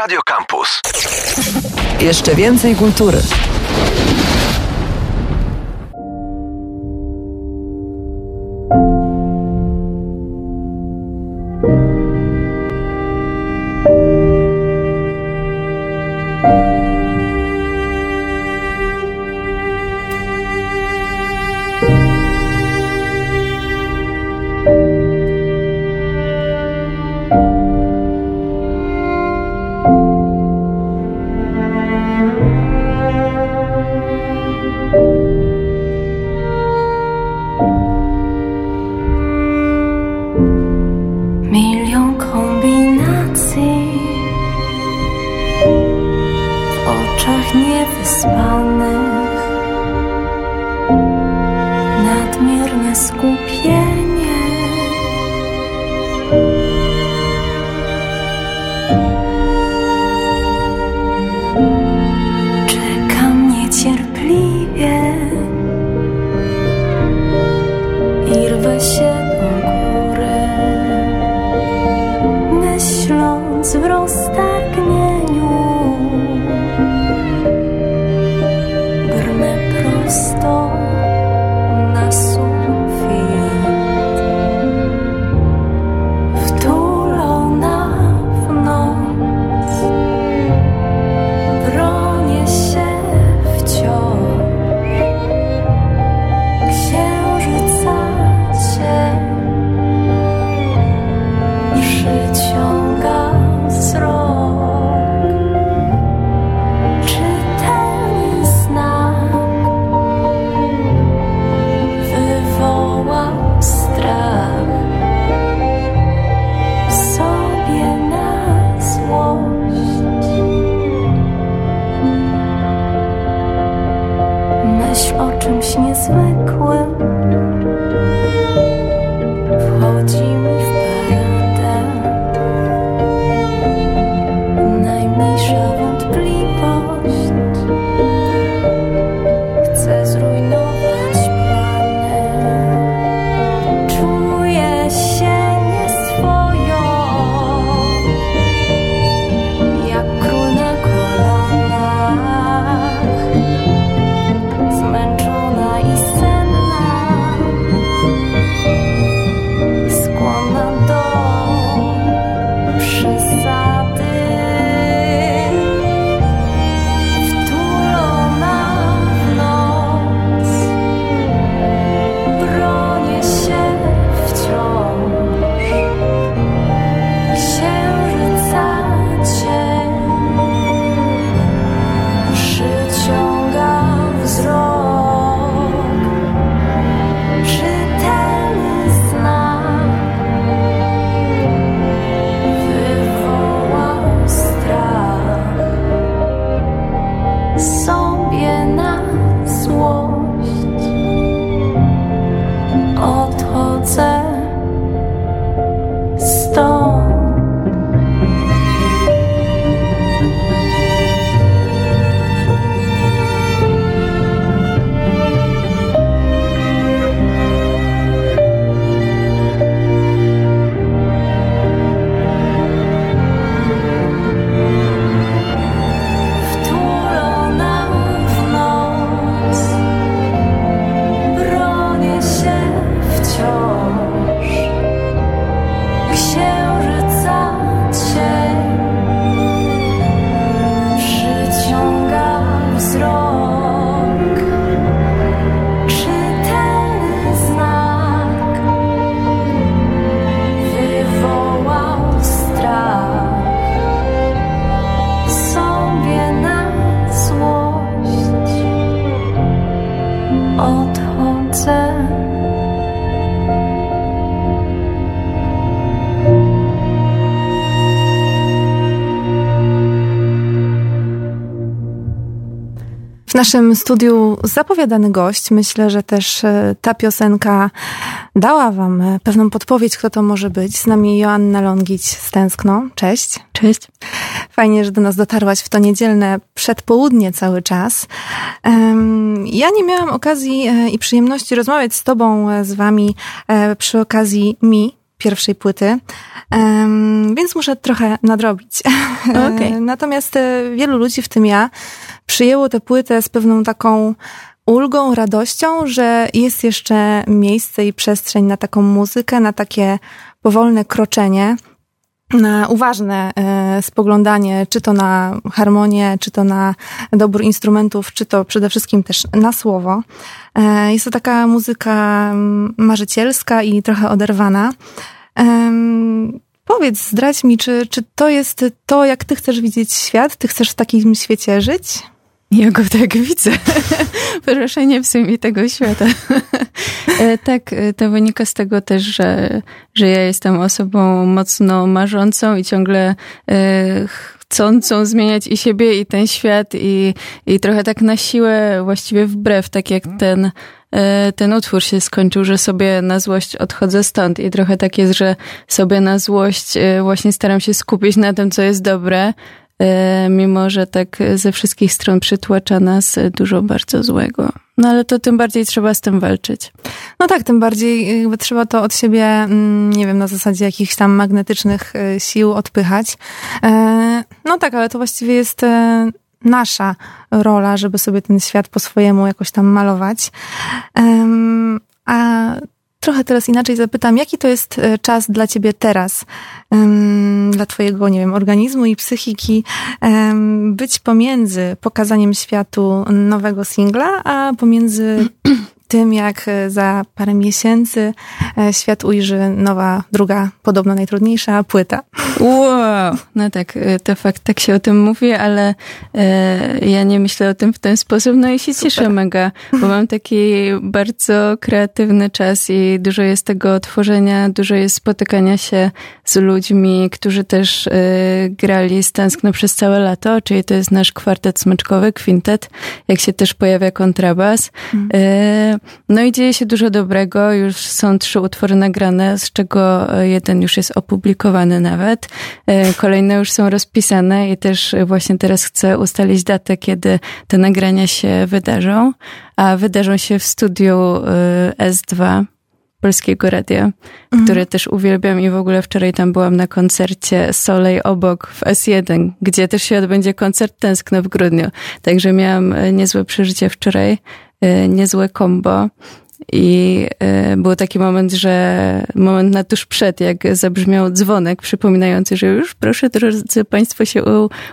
Radio Campus. Jeszcze więcej kultury. School naszym studiu zapowiadany gość. Myślę, że też e, ta piosenka dała Wam e, pewną podpowiedź, kto to może być. Z nami Joanna Longić z Tęskno. Cześć. Cześć. Fajnie, że do nas dotarłaś w to niedzielne przedpołudnie cały czas. Ja nie miałam okazji e, i przyjemności rozmawiać z Tobą, z Wami przy okazji Mi, pierwszej płyty, więc muszę trochę nadrobić. Okay. Natomiast wielu ludzi, w tym ja, przyjęło tę płytę z pewną taką ulgą, radością, że jest jeszcze miejsce i przestrzeń na taką muzykę, na takie powolne kroczenie, na uważne e, spoglądanie, czy to na harmonię, czy to na dobór instrumentów, czy to przede wszystkim też na słowo. E, jest to taka muzyka mm, marzycielska i trochę oderwana. Powiedz, zdradź mi, czy, czy to jest to, jak ty chcesz widzieć świat? Ty chcesz w takim świecie żyć? Ja go tak widzę. Proszę nie psuj mi tego świata. E, tak, e, to wynika z tego też, że, że ja jestem osobą mocno marzącą i ciągle e, chcącą zmieniać i siebie, i ten świat, i, i trochę tak na siłę, właściwie wbrew, tak jak ten ten utwór się skończył, że sobie na złość odchodzę stąd i trochę tak jest, że sobie na złość właśnie staram się skupić na tym, co jest dobre, mimo że tak ze wszystkich stron przytłacza nas dużo bardzo złego. No ale to tym bardziej trzeba z tym walczyć. No tak, tym bardziej jakby trzeba to od siebie, mm, nie wiem, na zasadzie jakichś tam magnetycznych e, sił odpychać. E, no tak, ale to właściwie jest nasza rola, żeby sobie ten świat po swojemu jakoś tam malować. A trochę teraz inaczej zapytam, jaki to jest e, czas dla ciebie teraz, dla twojego, nie wiem, organizmu i psychiki, być pomiędzy pokazaniem światu nowego singla, a pomiędzy tym, jak e, za parę miesięcy e, świat ujrzy nowa, druga, podobno najtrudniejsza płyta. Wow, no tak, e, to fakt, tak się o tym mówi, ale e, ja nie myślę o tym w ten sposób, no i się Super. cieszę mega, bo mam taki bardzo kreatywny czas i dużo jest tego tworzenia, dużo jest spotykania się z ludźmi, którzy też e, grali z Tęskno przez całe lato, czyli to jest nasz kwartet smyczkowy, kwintet, jak się też pojawia kontrabas. Mm. E, no i dzieje się dużo dobrego, już są trzy utwory nagrane, z czego jeden już jest opublikowany nawet. E, kolejne już są rozpisane i też właśnie teraz chcę ustalić datę, kiedy te nagrania się wydarzą, a wydarzą się w studiu e, S2 Polskiego Radia, mhm. które też uwielbiam i w ogóle wczoraj tam byłam na koncercie Solej obok w S1, gdzie też się odbędzie koncert Tęskno w grudniu. Także miałam e, niezłe przeżycie wczoraj, niezłe kombo. I y, był taki moment, że moment na tuż przed, jak zabrzmiał dzwonek przypominający, że już proszę drodzy Państwo się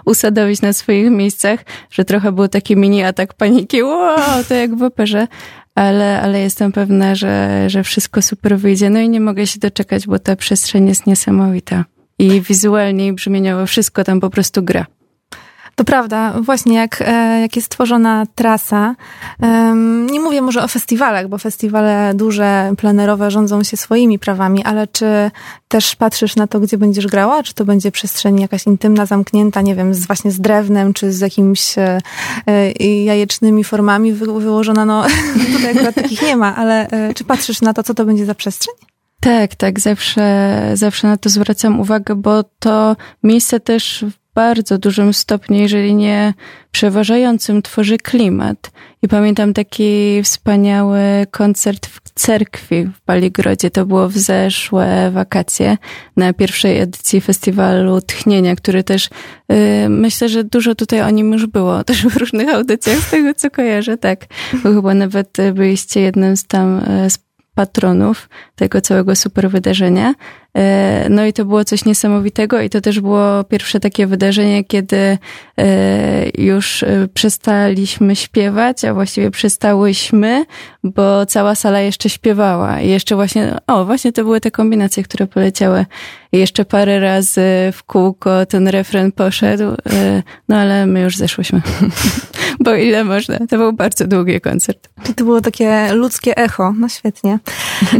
usadowić na swoich miejscach, że trochę był taki mini atak paniki. Wow, to jak w operze. Ale, ale jestem pewna, że, że wszystko super wyjdzie. No i nie mogę się doczekać, bo ta przestrzeń jest niesamowita. I wizualnie, i brzmieniowo wszystko tam po prostu gra. To prawda, właśnie jak, e, jak jest tworzona trasa, nie mówię może o festiwalach, bo festiwale duże, plenerowe rządzą się swoimi prawami, ale czy też patrzysz na to, gdzie będziesz grała? Czy to będzie przestrzeń jakaś intymna, zamknięta, nie wiem, z, właśnie z drewnem, czy z jakimiś e, e, jajecznymi formami wyłożona? No tutaj akurat takich nie ma, ale czy patrzysz na to, co to będzie za przestrzeń? Tak, tak, zawsze, zawsze na to zwracam uwagę, bo to miejsce też bardzo dużym stopniu, jeżeli nie przeważającym, tworzy klimat. I pamiętam taki wspaniały koncert w cerkwi w Baligrodzie. To było w zeszłe wakacje na pierwszej edycji festiwalu Tchnienia, który też yy, myślę, że dużo tutaj o nim już było, też w różnych audycjach z tego, co kojarzę, tak. Bo chyba nawet byliście jednym z tam y, patronów tego całego super wydarzenia. E, no i to było coś niesamowitego i to też było pierwsze takie wydarzenie, kiedy e, już e, przestaliśmy śpiewać, a właściwie przestałyśmy, bo cała sala jeszcze śpiewała. I jeszcze właśnie, o, właśnie to były te kombinacje, które poleciały. I jeszcze parę razy w kółko ten refren poszedł, no ale my już zeszłyśmy. bo ile można. To był bardzo długi koncert. To było takie ludzkie echo. No świetnie.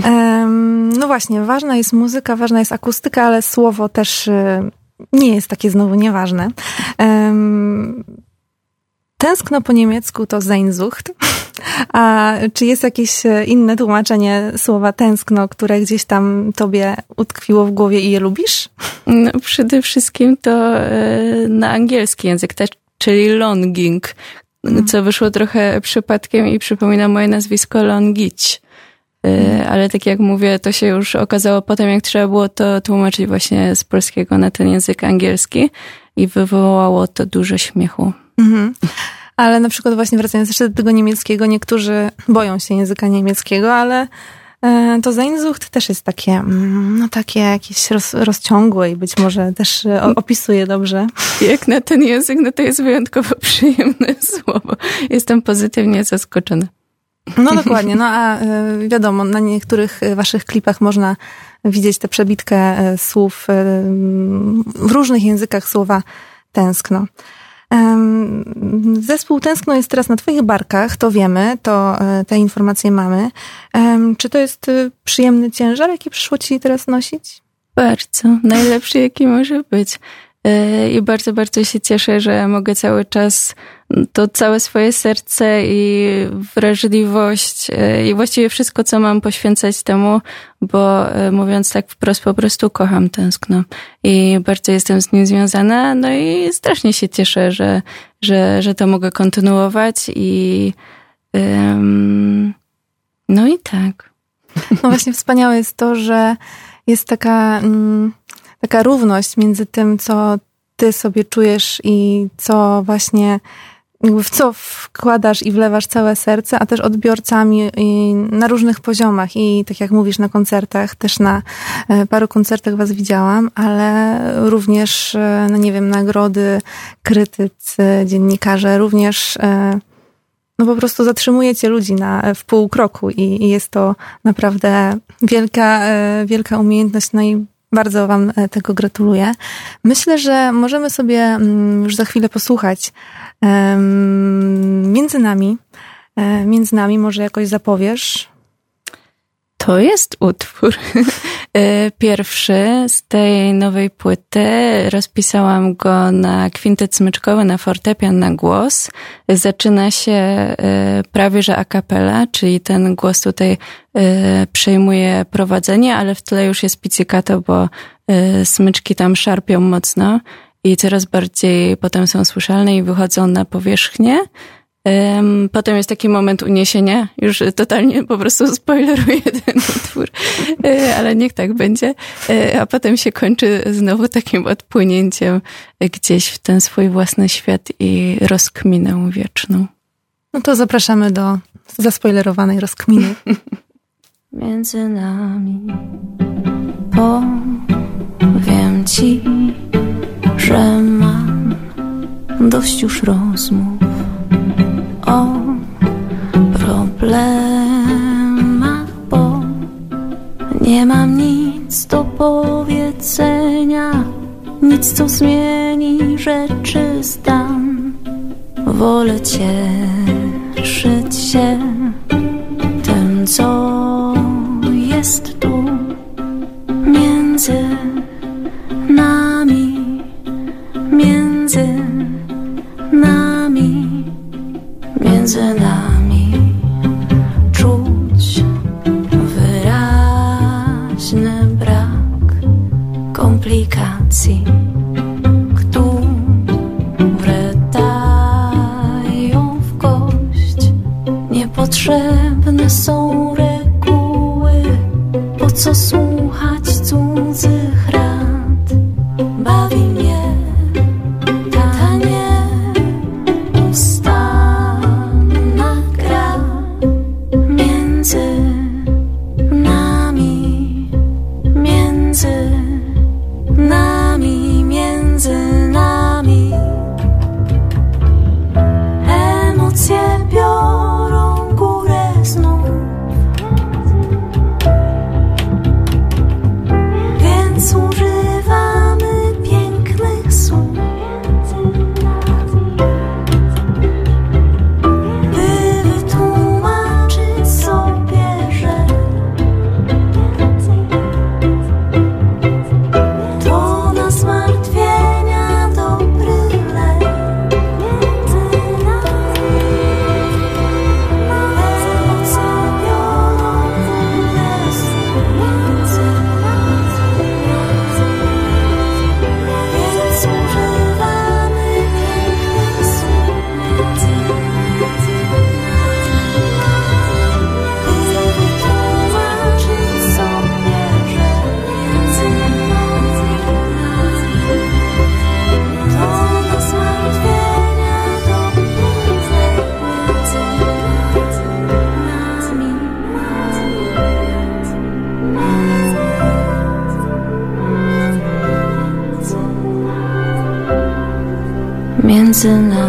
Um, no właśnie, ważna jest muzyka, ważna jest akustyka, ale słowo też y, nie jest takie znowu nieważne. Um, tęskno po niemiecku to Sehnsucht. A czy jest jakieś e, inne tłumaczenie słowa tęskno, które gdzieś tam tobie utkwiło w głowie i je lubisz? No, przede wszystkim to e, na angielski język, czyli longing, co wyszło trochę przypadkiem i przypomina moje nazwisko Longić ale tak jak mówię, to się już okazało potem, jak trzeba było to tłumaczyć właśnie z polskiego na ten język angielski i wywołało to dużo śmiechu. Mhm. Ale na przykład właśnie wracając jeszcze do tego niemieckiego, niektórzy boją się języka niemieckiego, ale e, to Zainzucht też jest takie, mm, no takie jakieś roz, rozciągłe i być może też e, opisuje dobrze. Jak na ten język, no to jest wyjątkowo przyjemne słowo. Jestem pozytywnie zaskoczona. No dokładnie, no a e, wiadomo, na niektórych waszych klipach można widzieć tę przebitkę słów w różnych językach słowa tęskno. Zespół Tęskno jest teraz na Twoich barkach, to wiemy, to te informacje mamy. Czy to jest przyjemny ciężar, jaki przyszło Ci teraz nosić? Bardzo. Najlepszy, jaki może być. E, I bardzo, bardzo się cieszę, że mogę cały czas to całe swoje serce i wrażliwość e, i właściwie wszystko, co mam poświęcać temu, bo e, mówiąc tak wprost, po prostu kocham tęskno i bardzo jestem z nim związana, no i strasznie się cieszę, że, że, że to mogę kontynuować i um, no i tak. No właśnie wspaniałe jest to, że jest taka, mm, taka równość między tym, co ty sobie czujesz i co właśnie w co wkładasz i wlewasz całe serce, a też odbiorcami na różnych poziomach. I tak jak mówisz na koncertach, też na e, paru koncertach was widziałam, ale również, e, no nie wiem, nagrody, krytycy, dziennikarze, również e, no po prostu zatrzymujecie ludzi na, w pół kroku i, i jest to naprawdę wielka, wielka umiejętność, no i bardzo Wam tego gratuluję. Myślę, że możemy sobie mm, już za chwilę posłuchać między nami, e, między nami może jakoś zapowiesz? To jest utwór e, pierwszy z tej nowej płyty. Rozpisałam go na kwintet smyczkowy, na fortepian, na głos. Zaczyna się e, prawie że a cappella, czyli ten głos tutaj przejmuje prowadzenie, ale w tle już jest pizzicato, bo smyczki tam szarpią mocno i coraz bardziej potem są słyszalne i wychodzą na powierzchnię. Potem jest taki moment uniesienia, już totalnie po prostu spoileruję ten utwór, e, ale niech tak będzie. E, a potem się kończy znowu takim odpłynięciem gdzieś w ten swój własny świat i rozkminę wieczną. No to zapraszamy do zaspoilerowanej rozkminy. Między nami powiem ci że mam dość już rozmów o problemach, bo nie mam nic do powiedzenia, nic co zmieni rzeczy stan. Wolę cieszyć się tym, co jest tu między między nami między nami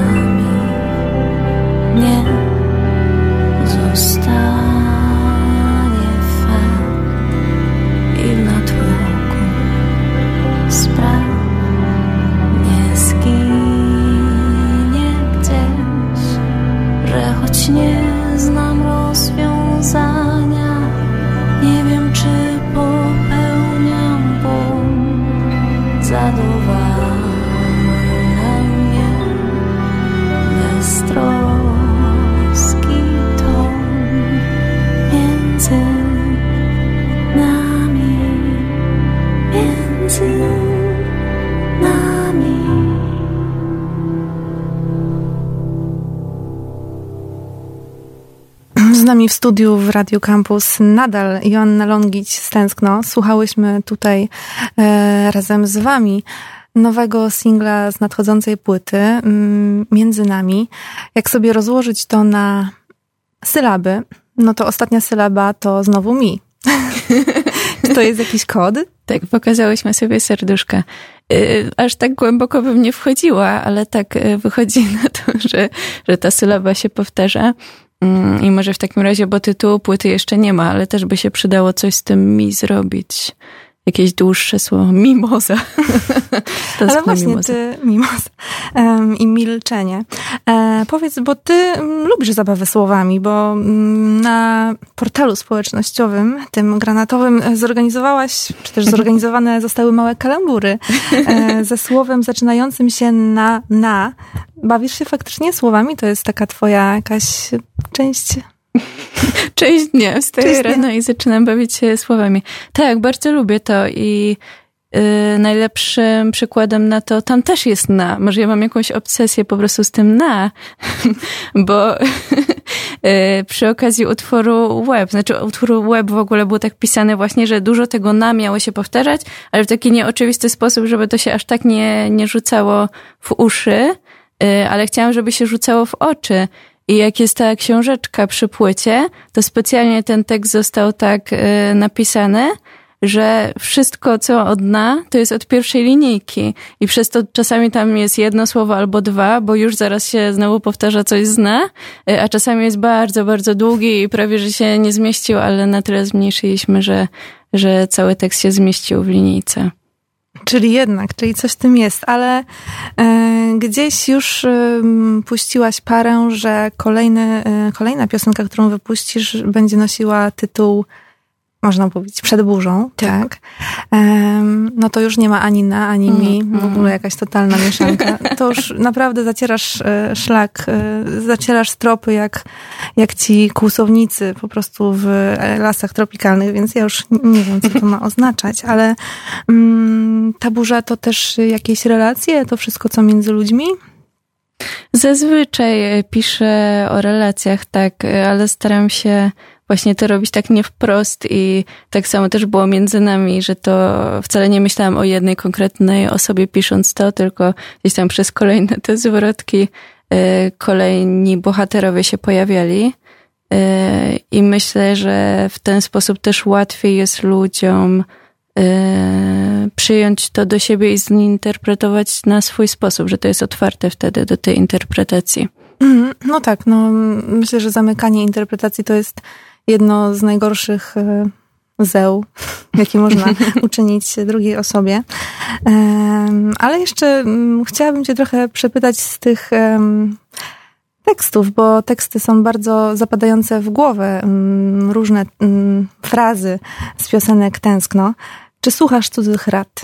nami w studiu w Radio Campus nadal Joanna Longić z Tęskno. Słuchałyśmy tutaj e, razem z wami nowego singla z nadchodzącej płyty mm, Między nami. Jak sobie rozłożyć to na sylaby, no to ostatnia sylaba to znowu mi. Czy to jest jakiś kod? Tak, pokazałyśmy sobie serduszka. Y, Aż tak głęboko bym nie wchodziła, ale tak y, wychodzi na to, że, że ta sylaba się powtarza. Mm, I może w takim razie, bo tytułu płyty jeszcze nie ma, ale też by się przydało coś z tym mi zrobić. Jakieś dłuższe słowo. Mimoza. Ale właśnie mimoza. ty, mimos em, i milczenie. E, powiedz, bo ty mm, lubisz zabawę słowami, bo mm, na portalu społecznościowym, tym granatowym, e, zorganizowałaś, czy też zorganizowane zostały małe kalambury e, ze słowem zaczynającym się na na. Bawisz się faktycznie słowami? To jest taka twoja jakaś część... Część dnia wstaję Część dnia. rano i zaczynam bawić się słowami. Tak, bardzo lubię to i y, najlepszym przykładem na to, tam też jest na. Może ja mam jakąś obsesję po prostu z tym na, bo y, przy okazji utworu web, znaczy utwór web w ogóle był tak pisany właśnie, że dużo tego na miało się powtarzać, ale w taki nieoczywisty sposób, żeby to się aż tak nie, nie rzucało w uszy, y, ale chciałam, żeby się rzucało w oczy. I jak jest ta książeczka przy płycie, to specjalnie ten tekst został tak y, napisany, że wszystko, co od dna, to jest od pierwszej linijki. I przez to czasami tam jest jedno słowo albo dwa, bo już zaraz się znowu powtarza coś z dna, y, a czasami jest bardzo, bardzo długi i prawie, że się nie zmieścił, ale na tyle zmniejszyliśmy, że, że cały tekst się zmieścił w linijce. Czyli jednak, czyli coś w tym jest, ale e, gdzieś już em, puściłaś parę, że kolejny, e, kolejna piosenka, którą wypuścisz, będzie nosiła tytuł, można powiedzieć, przed burzą, tak? Em, no to już nie ma ani na, ani mi, w ogóle jakaś totalna mieszanka. To już naprawdę zacierasz e, szlak, e, zacierasz stropy jak, jak ci kłusownicy po prostu w e, lasach tropikalnych, więc ja już nie wiem, co to ma oznaczać, ale mm, ta burza to też jakieś relacje, to wszystko, co między ludźmi? Zazwyczaj piszę o relacjach, tak, ale staram się właśnie to robić tak nie wprost i tak samo też było między nami, że to wcale nie myślałam o jednej konkretnej osobie pisząc to, tylko gdzieś tam przez kolejne te zwrotki e, kolejni bohaterowie się pojawiali. E, I myślę, że w ten sposób też łatwiej jest ludziom e, przyjąć to do siebie i zinterpretować na swój sposób, że to jest otwarte wtedy do tej interpretacji. Mhm, No tak, no myślę, że zamykanie interpretacji to jest jedno z najgorszych e, zeł, jakie można uczynić drugiej osobie. Ale jeszcze mm, chciałabym cię trochę przepytać z tych tekstów, bo teksty są bardzo zapadające w głowę, mm, różne mm, frazy z piosenek Tęskno. Czy słuchasz cudzych rad?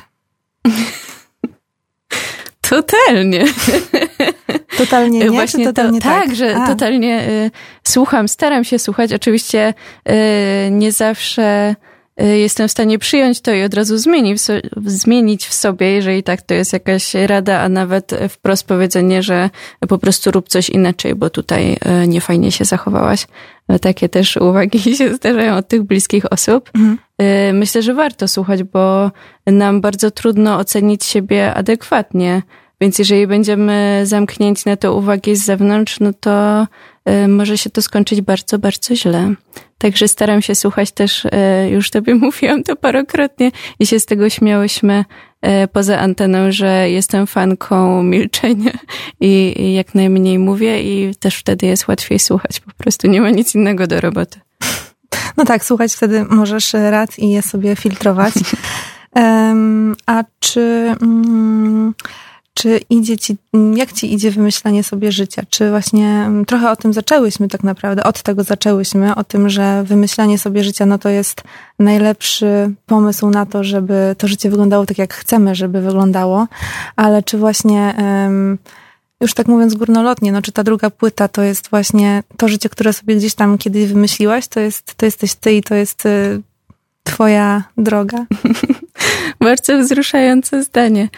Totalnie. Totalnie nie, Właśnie totalnie to, tak? tak, że A. totalnie y, słucham, staram się słuchać. Oczywiście y, nie zawsze y, jestem w stanie przyjąć to i od razu zmienić w, so, zmienić w sobie, jeżeli tak to jest jakaś rada, a nawet wprost powiedzenie, że po prostu rób coś inaczej, bo tutaj y, niefajnie się zachowałaś. Y, Takie też uwagi się zdarzają od tych bliskich osób. Mhm. Y, Myślę, że warto słuchać, bo nam bardzo trudno ocenić siebie adekwatnie. Więc jeżeli będziemy zamknięci na te uwagi z zewnątrz, no to y, może się to skończyć bardzo, bardzo źle. Także staram się słuchać też, y, już tobie mówiłam to parokrotnie i się z tego śmiałyśmy, e, poza anteną, że jestem fanką milczenia i, i jak najmniej mówię i też wtedy jest łatwiej słuchać. Po prostu nie ma nic innego do roboty. No tak, słuchać wtedy możesz rad i je sobie filtrować. Um, a czy, um, czy idzie ci, jak ci idzie wymyślanie sobie życia? Czy właśnie trochę o tym zaczęłyśmy tak naprawdę, od tego zaczęłyśmy, o tym, że wymyślanie sobie życia, no to jest najlepszy pomysł na to, żeby to życie wyglądało tak, jak chcemy, żeby wyglądało, ale czy właśnie już tak mówiąc górnolotnie, no czy ta druga płyta to jest właśnie to życie, które sobie gdzieś tam kiedyś wymyśliłaś, to jest, to jesteś ty i to jest y, twoja droga? Bardzo wzruszające zdanie.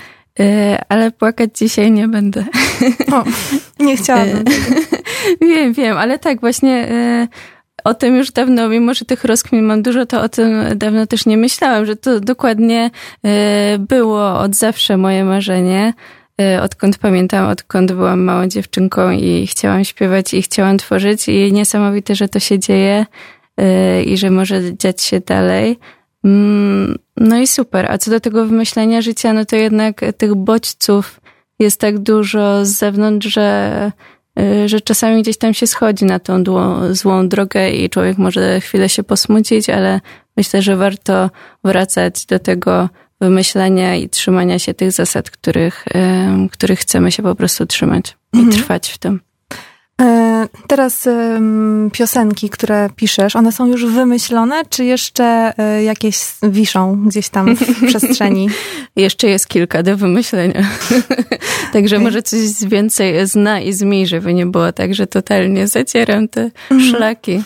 Y, ale płakać dzisiaj nie będę. O, nie chciałabym. wiem, wiem, ale tak, właśnie y, o tym już dawno, mimo że tych rozkmin mam dużo, to o tym dawno też nie myślałam, że to dokładnie było od zawsze moje marzenie. Odkąd pamiętam, odkąd byłam małą dziewczynką i chciałam śpiewać i chciałam tworzyć i niesamowite, że to się dzieje i że może dziać się dalej. Mm, no i super. A co do tego wymyślenia życia, no to jednak tych bodźców jest tak dużo z zewnątrz, że, y, że czasami gdzieś tam się schodzi na tą złą drogę i człowiek może chwilę się posmucić, ale myślę, że warto wracać do tego, wymyślania i trzymania się tych zasad, których, których chcemy się po prostu trzymać i mhm. trwać w tym. E, teraz piosenki, które piszesz, one są już wymyślone, czy jeszcze e, jakieś wiszą gdzieś tam w przestrzeni? jeszcze jest kilka do wymyślenia. Także może coś więcej zna i zmi, żeby nie było tak, że totalnie zacieram te mhm. szlaki.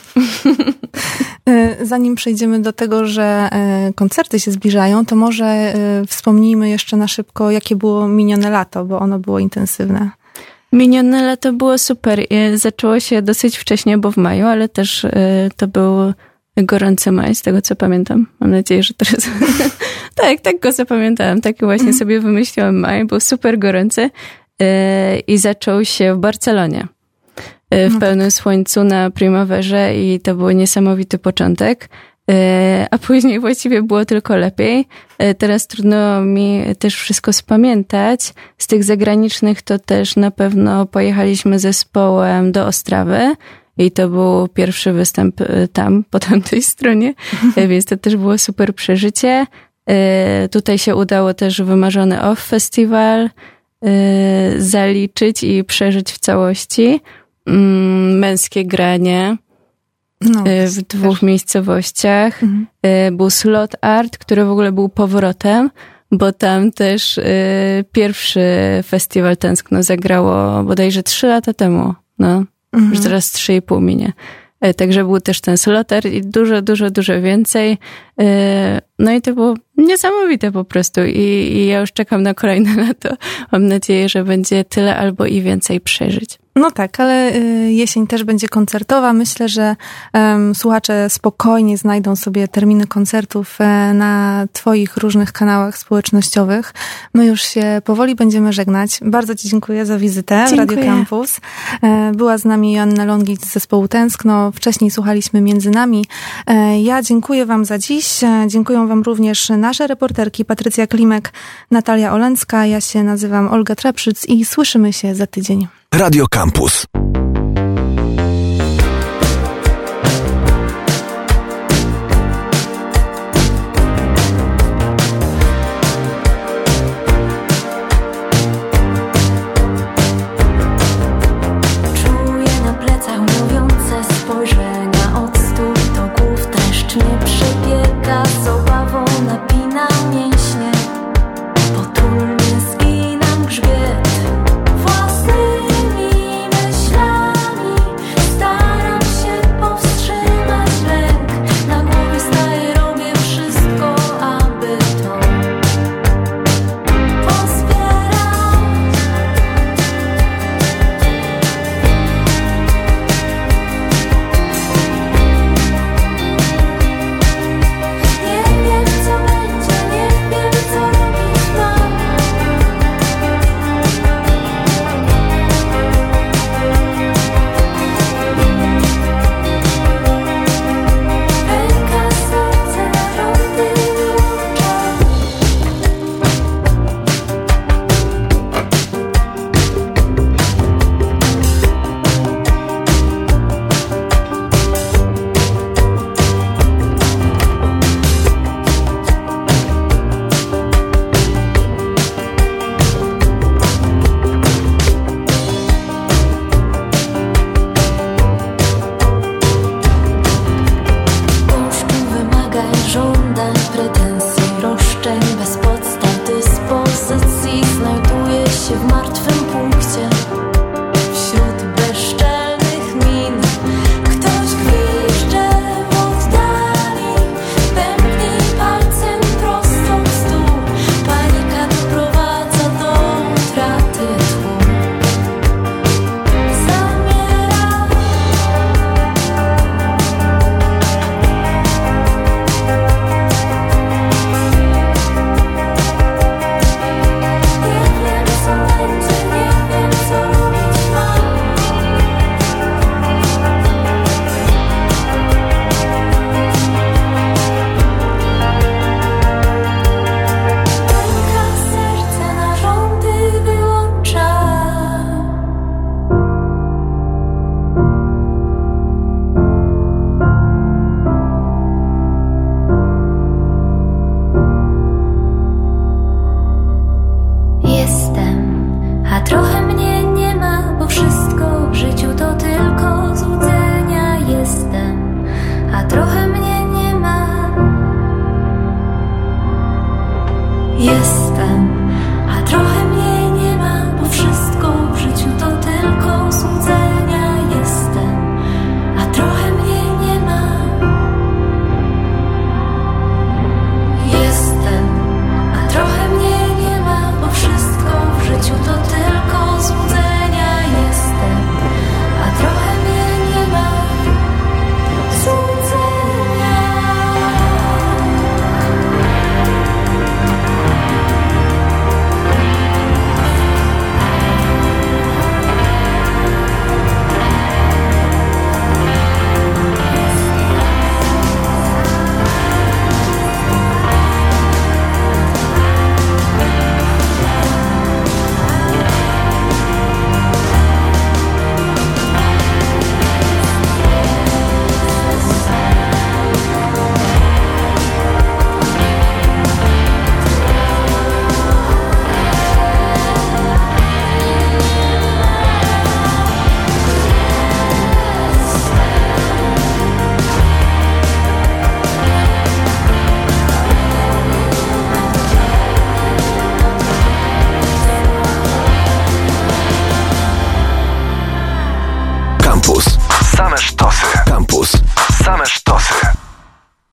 E, zanim przejdziemy do tego, że koncerty się zbliżają, to może wspomnijmy jeszcze na szybko, jakie było minione lato, bo ono było intensywne. Minione lato było super. Zaczęło się dosyć wcześnie, bo w maju, ale też y, to był gorący maj, z tego co pamiętam. Mam nadzieję, że teraz... tak, tak go zapamiętałam. Tak właśnie sobie wymyśliłam maj. Był super gorący y, i zaczął się w Barcelonie. Y, w no pełnym tak. słońcu na primawerze i to był niesamowity początek. E, a później właściwie było tylko lepiej. E, teraz trudno mi też wszystko spamiętać. Z tych zagranicznych to też na pewno pojechaliśmy zespołem do Ostrawy. I to był pierwszy występ e, tam, po tamtej stronie, więc to też było super przeżycie. Tutaj się udało też wymarzony Off Festival zaliczyć i przeżyć w całości. Mm, męskie granie no, y, w dwóch też. miejscowościach. Mhm. Y, był Slot Art, który w ogóle był powrotem, bo tam też y, pierwszy festiwal Tęskno zagrało bodajże trzy lata temu. No, mhm. już teraz trzy i pół minie. Także był też ten sloter i dużo, dużo, dużo więcej. No i to było niesamowite po prostu I, i ja już czekam na kolejne lato. Mam nadzieję, że będzie tyle albo i więcej przeżyć. No tak, ale y, jesień też będzie koncertowa. Myślę, że um, słuchacze spokojnie znajdą sobie terminy koncertów e, na Twoich różnych kanałach społecznościowych. My już się powoli będziemy żegnać. Bardzo Ci dziękuję za wizytę dziękuję. w Radio Campus. E, była z nami Joanna Longic z zespołu Tęskno. Wcześniej słuchaliśmy Między Nami. E, ja dziękuję Wam za dziś. Dziękuję Wam również nasze reporterki Patrycja Klimek, Natalia Olencka. Ja się nazywam Olga Traprzyc i słyszymy się za tydzień. Radio Campus.